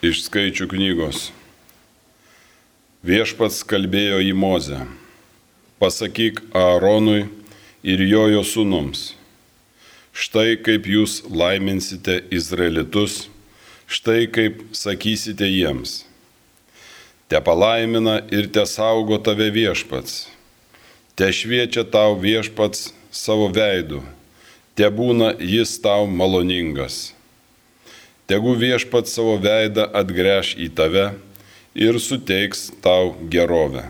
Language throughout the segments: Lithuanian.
Iš skaičių knygos. Viešpats kalbėjo į Mozę. Pasakyk Aaronui ir jojo sūnums. Štai kaip jūs laiminsite Izraelitus, štai kaip sakysite jiems. Te palaimina ir te saugo tave viešpats. Te šviečia tau viešpats savo veidu. Te būna jis tau maloningas. Tegu viešpats savo veidą atgręš į tave ir suteiks tau gerovę.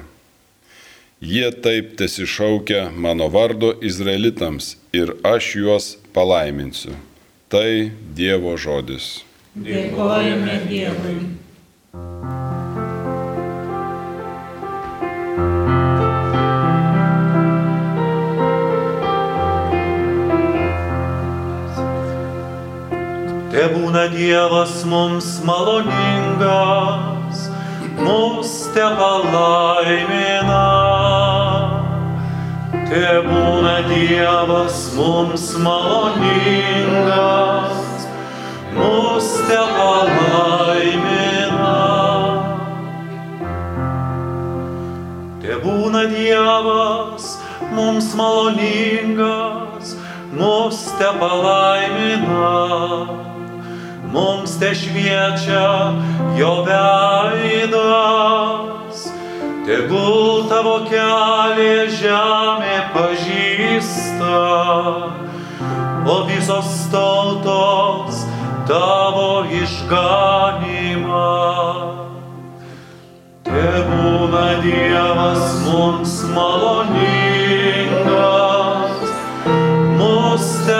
Jie taip tesišaukia mano vardo izraelitams ir aš juos palaiminsiu. Tai Dievo žodis. Dėkojame Dievui. Dievas mums maloningas, mus te palaimina. Te būna Dievas mums maloningas, mus te palaimina. Te būna Dievas mums maloningas, mus te palaimina mums te šviečia jo veidas. Tegul tavo kelią žemė pažįsta, o visos tautos tavo išganimą. Te būna Dievas mums maloningas, mus te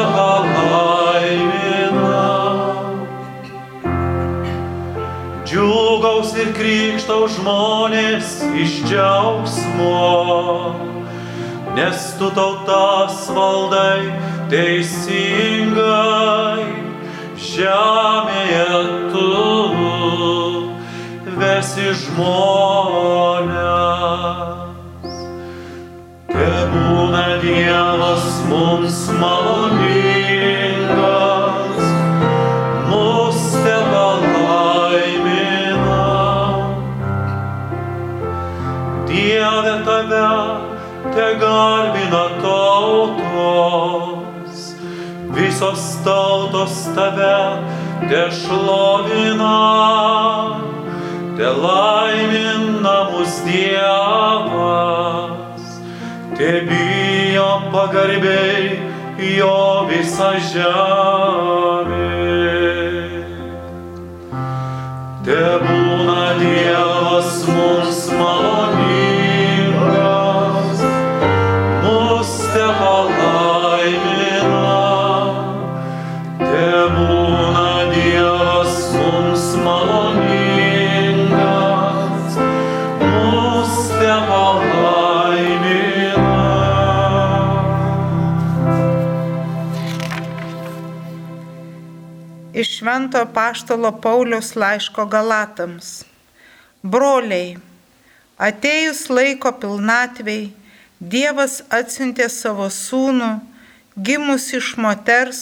džiugaus ir krikštau žmonės iš džiaugsmo, nes tu tautas valdai teisingai, žemėje tu vesi žmonės. Te būna Dievas mums maloningas, garbina tautos, visos tautos tave te šlovina, te laimina mus Dievas, te bijo pagarbiai jo visą žemę. Te būna Dievas mums maloningas, Švento Paštalo Paulius laiško Galatams. Broliai, atėjus laiko pilnatvei, Dievas atsiuntė savo sūnų, gimus iš moters,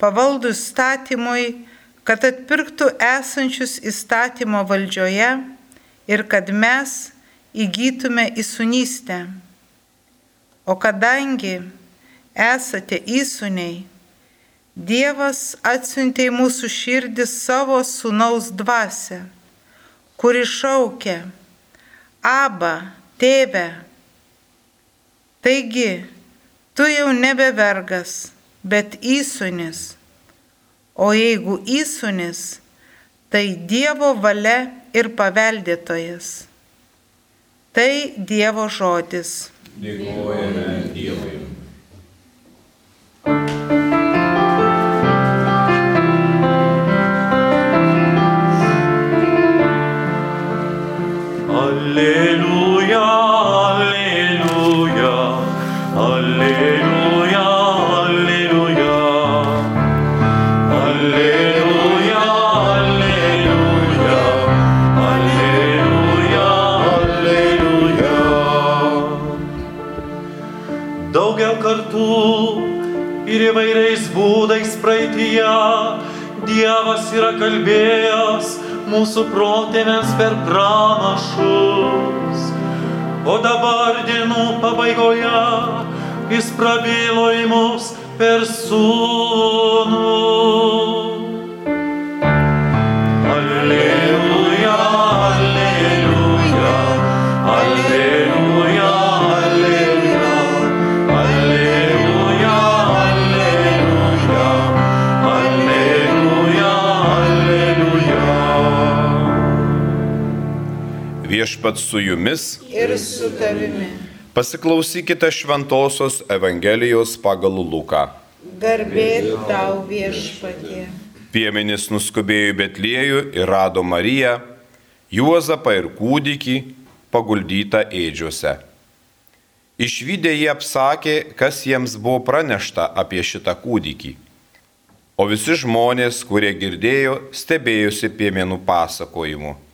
pavaldų statymui, kad atpirktų esančius įstatymo valdžioje ir kad mes įgytume įsunystę. O kadangi esate įsuniai, Dievas atsiuntė į mūsų širdį savo sūnaus dvasę, kuri šaukia, Aba, tėve. Taigi, tu jau nebe vergas, bet įsunis. O jeigu įsunis, tai Dievo valia ir paveldėtojas. Tai Dievo žodis. Dėkojame Dievui. Alleluja, Kartų ir įvairiais būdais praeitie Dievas yra kalbėjęs mūsų protėviams per pranašus. O dabar dienų pabaigoje jis prabilo į mus per sūnų. Viešpat su jumis, ir su tavimi. pasiklausykite Šventojios Evangelijos pagal Luką. Garbė tau viešpatie. Piemenys nuskubėjo į Betliejų ir rado Mariją, Juozapą ir kūdikį paguldytą ėdžiuose. Išvykę jie apsakė, kas jiems buvo pranešta apie šitą kūdikį. O visi žmonės, kurie girdėjo, stebėjosi piemenų pasakojimu.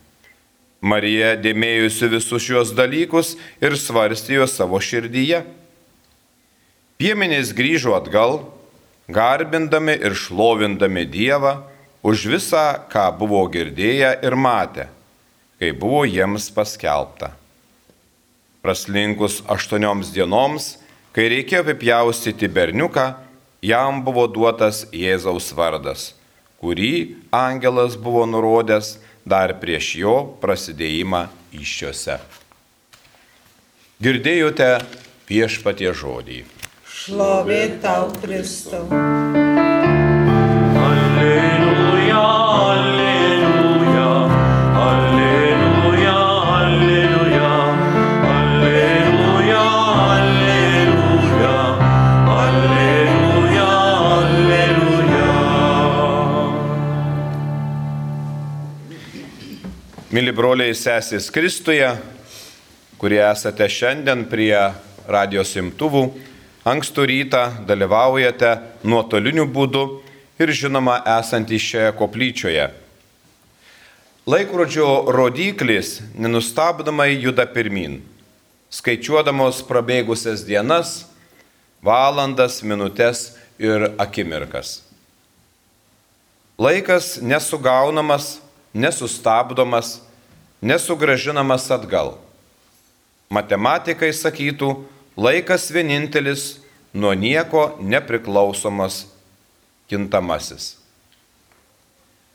Marija dėmėjusi visus šios dalykus ir svarstė juos savo širdyje. Piemenys grįžo atgal, garbindami ir šlovindami Dievą už visą, ką buvo girdėję ir matę, kai buvo jiems paskelbta. Praslinkus aštuonioms dienoms, kai reikėjo apipjaustyti berniuką, jam buvo duotas Jėzaus vardas, kurį angelas buvo nurodęs dar prieš jo prasidėjimą iššiose. Girdėjote viešpatie žodį. Šlovė tau Kristau. Mili broliai sesės Kristuje, kurie esate šiandien prie radijos imtuvų, ankstų rytą dalyvaujate nuotoliniu būdu ir žinoma esantys šioje koplyčioje. Laikrodžio rodyklis nenustabdomai juda pirmin, skaičiuodamos prabėgusias dienas, valandas, minutės ir akimirkas. Laikas nesugaunamas, nesustabdomas, nesugražinamas atgal. Matematikai sakytų, laikas vienintelis, nuo nieko nepriklausomas kintamasis.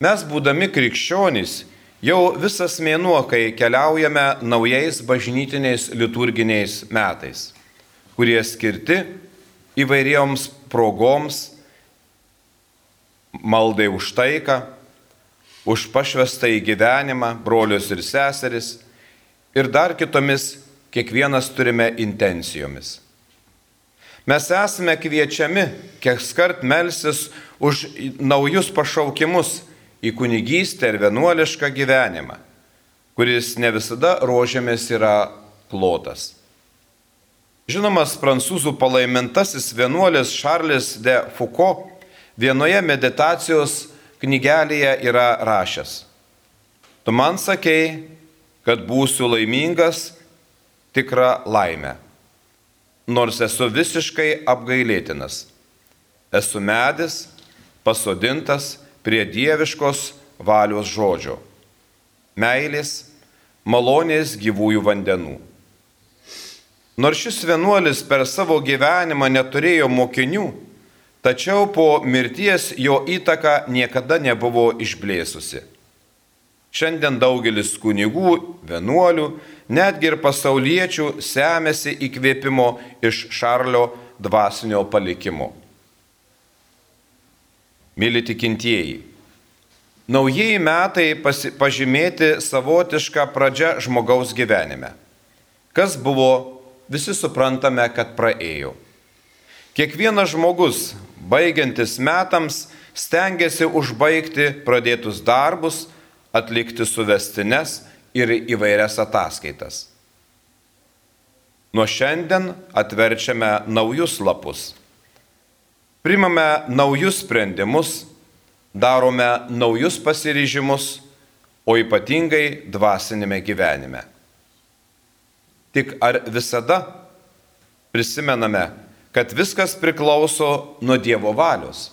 Mes būdami krikščionys, jau visas mėnuo, kai keliaujame naujais bažnytiniais liturginiais metais, kurie skirti įvairioms progoms, maldai už taiką, už pašvestą į gyvenimą, brolius ir seseris ir dar kitomis kiekvienas turime intencijomis. Mes esame kviečiami kiek skart melsis už naujus pašaukimus į kunigystę ir vienuolišką gyvenimą, kuris ne visada rožėmis yra klotas. Žinomas prancūzų palaimintasis vienuolis Charles de Foucault vienoje meditacijos knygelėje yra rašęs. Tu man sakei, kad būsiu laimingas tikrą laimę, nors esu visiškai apgailėtinas. Esu medis, pasodintas prie dieviškos valios žodžio - meilės, malonės gyvųjų vandenų. Nors šis vienuolis per savo gyvenimą neturėjo mokinių, tačiau po mirties jo įtaka niekada nebuvo išblėsusi. Šiandien daugelis kunigų, vienuolių, netgi ir pasauliečių semėsi įkvėpimo iš Šarlio dvasinio palikimo. Mėly tikintieji, naujieji metai pažymėti savotišką pradžią žmogaus gyvenime. Kas buvo, visi suprantame, kad praėjo. Kiekvienas žmogus, baigiantis metams, stengiasi užbaigti pradėtus darbus, atlikti suvestines ir įvairias ataskaitas. Nuo šiandien atverčiame naujus lapus. Primame naujus sprendimus, darome naujus pasiryžimus, o ypatingai dvasinėme gyvenime. Tik ar visada prisimename, kad viskas priklauso nuo Dievo valios?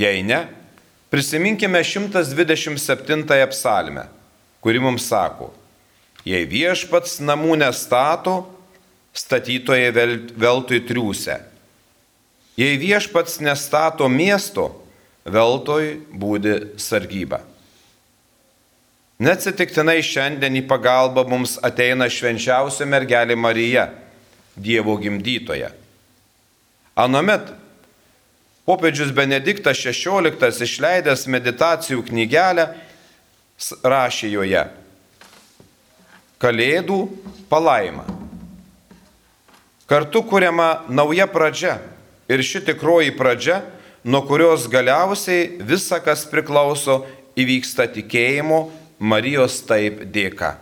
Jei ne, Prisiminkime 127 psalmę, kuri mums sako, jei viešpats namų nestato, statytojai veltui triūsia. Jei viešpats nestato miesto, veltui būdi sargyba. Neatsitiktinai šiandien į pagalbą mums ateina švenčiausia mergelė Marija, Dievo gimdytoja. Anomet popiežius Benediktas XVI išleidęs meditacijų knygelę rašė joje Kalėdų palaima. Kartu kuriama nauja pradžia ir ši tikroji pradžia, nuo kurios galiausiai visa, kas priklauso, įvyksta tikėjimo Marijos taip dėka.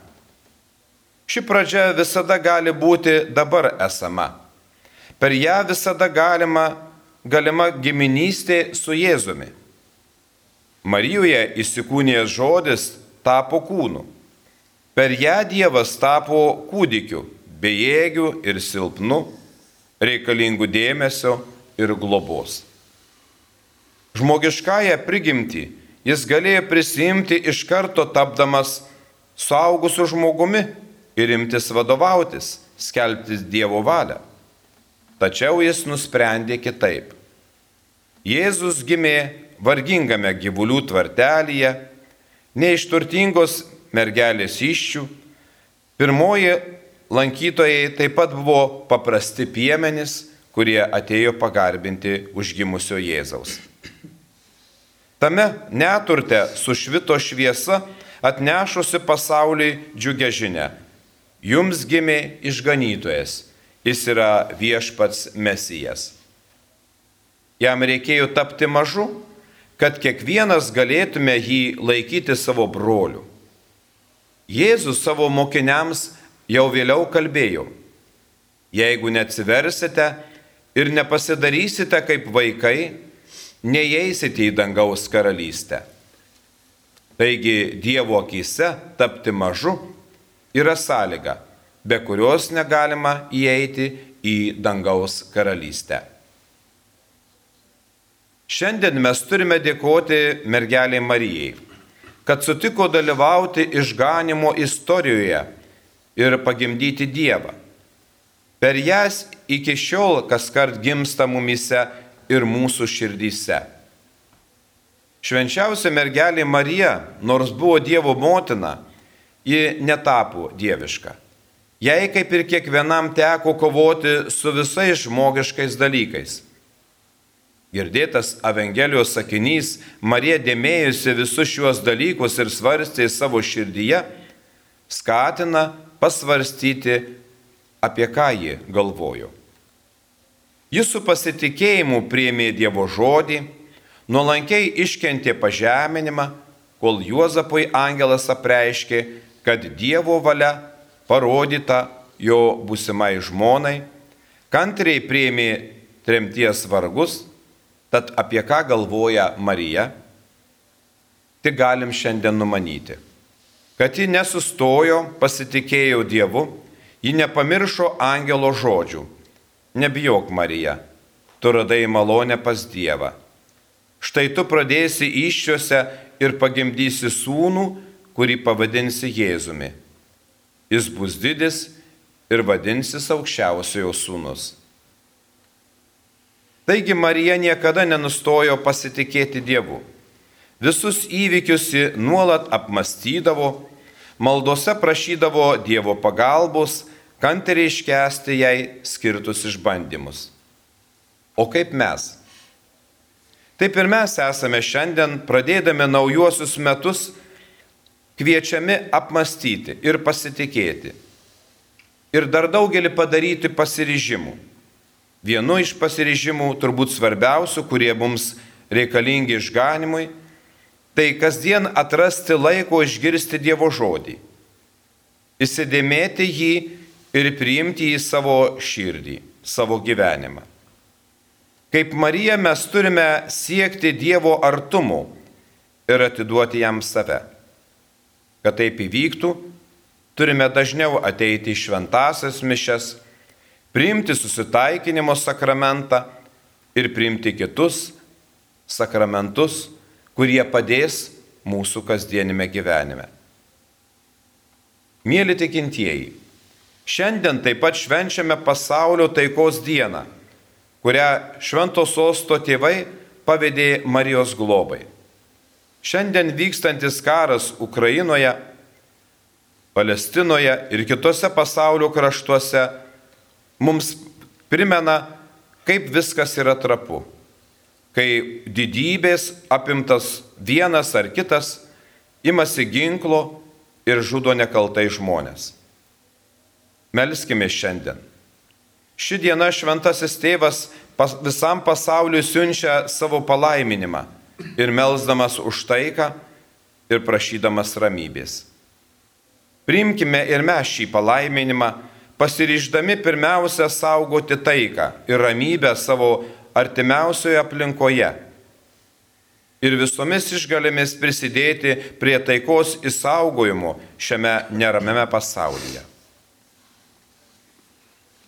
Ši pradžia visada gali būti dabar esama. Per ją visada galima, galima giminystė su Jėzumi. Marijoje įsikūnijęs žodis tapo kūnu. Per ją Dievas tapo kūdikiu, bejėgiu ir silpnu, reikalingu dėmesio ir globos. Žmogiškąją prigimtį jis galėjo prisimti iš karto tapdamas suaugusiu žmogumi ir imtis vadovautis, skelbtis Dievo valią. Tačiau jis nusprendė kitaip. Jėzus gimė vargingame gyvulių tvartelėje, ne iš turtingos mergelės iščių. Pirmoji lankytojai taip pat buvo paprasti piemenys, kurie atėjo pagarbinti užgimusio Jėzaus. Tame neturte sušvito šviesa, atnešusi pasauliui džiugę žinę. Jums gimė išganytojas, jis yra viešpats mesijas. Jam reikėjo tapti mažu, kad kiekvienas galėtume jį laikyti savo broliu. Jėzus savo mokiniams jau vėliau kalbėjo, jeigu neatsiversite ir nepasidarysite kaip vaikai, neįeisite į dangaus karalystę. Taigi Dievo akise tapti mažu yra sąlyga, be kurios negalima įeiti į dangaus karalystę. Šiandien mes turime dėkoti mergeliai Marijai, kad sutiko dalyvauti išganimo istorijoje ir pagimdyti Dievą. Per jas iki šiol kas kart gimsta mumise ir mūsų širdyse. Švenčiausia mergelė Marija, nors buvo Dievo motina, ji netapo dieviška. Jai kaip ir kiekvienam teko kovoti su visais žmogiškais dalykais. Girdėtas Evangelijos sakinys, Marija dėmėjusi visus šiuos dalykus ir svarstė savo širdyje, skatina pasvarstyti, apie ką ji galvojo. Jis su pasitikėjimu priėmė Dievo žodį, nuolankiai iškentė pažeminimą, kol Juozapui angelas apreiškė, kad Dievo valia parodyta jo būsimai žmonai, kantriai priėmė tremties vargus, tad apie ką galvoja Marija, tik galim šiandien numanyti, kad ji nesustojo, pasitikėjo Dievu, ji nepamiršo angelo žodžių Nebijok, Marija, tu radai malonę pas Dievą. Štai tu pradėsi iššiose ir pagimdysi sūnų, kurį pavadinsi Jėzumi. Jis bus didis ir vadinsis aukščiausiojo sūnus. Taigi Marija niekada nenustojo pasitikėti Dievu. Visus įvykius ji nuolat apmastydavo, maldose prašydavo Dievo pagalbos, kantriai iškesti jai skirtus išbandymus. O kaip mes? Taip ir mes esame šiandien, pradėdami naujuosius metus, kviečiami apmastyti ir pasitikėti. Ir dar daugelį padaryti pasiryžimų. Vienu iš pasiryžimų, turbūt svarbiausių, kurie mums reikalingi išganimui, tai kasdien atrasti laiko išgirsti Dievo žodį, įsidėmėti jį ir priimti į savo širdį, savo gyvenimą. Kaip Marija mes turime siekti Dievo artumo ir atiduoti jam save. Kad taip įvyktų, turime dažniau ateiti į šventasias mišes, priimti susitaikinimo sakramentą ir priimti kitus sakramentus, kurie padės mūsų kasdienime gyvenime. Mėly tikintieji, šiandien taip pat švenčiame pasaulio taikos dieną, kurią Šventos Osto tėvai pavedė Marijos globai. Šiandien vykstantis karas Ukrainoje, Palestinoje ir kitose pasaulio kraštuose mums primena, kaip viskas yra trapu. Kai didybės apimtas vienas ar kitas imasi ginklo ir žudo nekaltai žmonės. Melskime šiandien. Ši diena šventasis tėvas visam pasauliu siunčia savo palaiminimą ir melzdamas už taiką ir prašydamas ramybės. Priimkime ir mes šį palaiminimą, pasiryždami pirmiausia saugoti taiką ir ramybę savo artimiausioje aplinkoje ir visomis išgalėmis prisidėti prie taikos įsaugojimo šiame neramiame pasaulyje.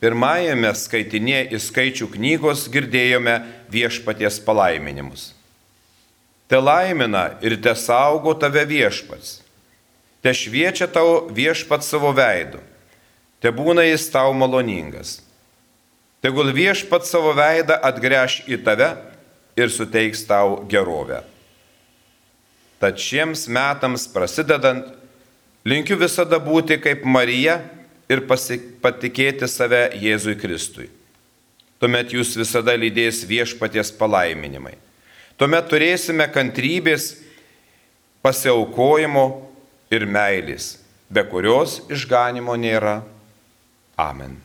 Pirmajame skaitinėje į skaičių knygos girdėjome viešpaties palaiminimus. Te laimina ir te saugo tave viešpats. Te šviečia tau viešpats savo veidu. Te būna jis tau maloningas. Tegul viešpats savo veidą atgręš į tave ir suteiks tau gerovę. Tad šiems metams prasidedant, linkiu visada būti kaip Marija ir patikėti save Jėzui Kristui. Tuomet jūs visada lydės viešpaties palaiminimai. Tuomet turėsime kantrybės, pasiaukojimo ir meilės, be kurios išganimo nėra. Amen.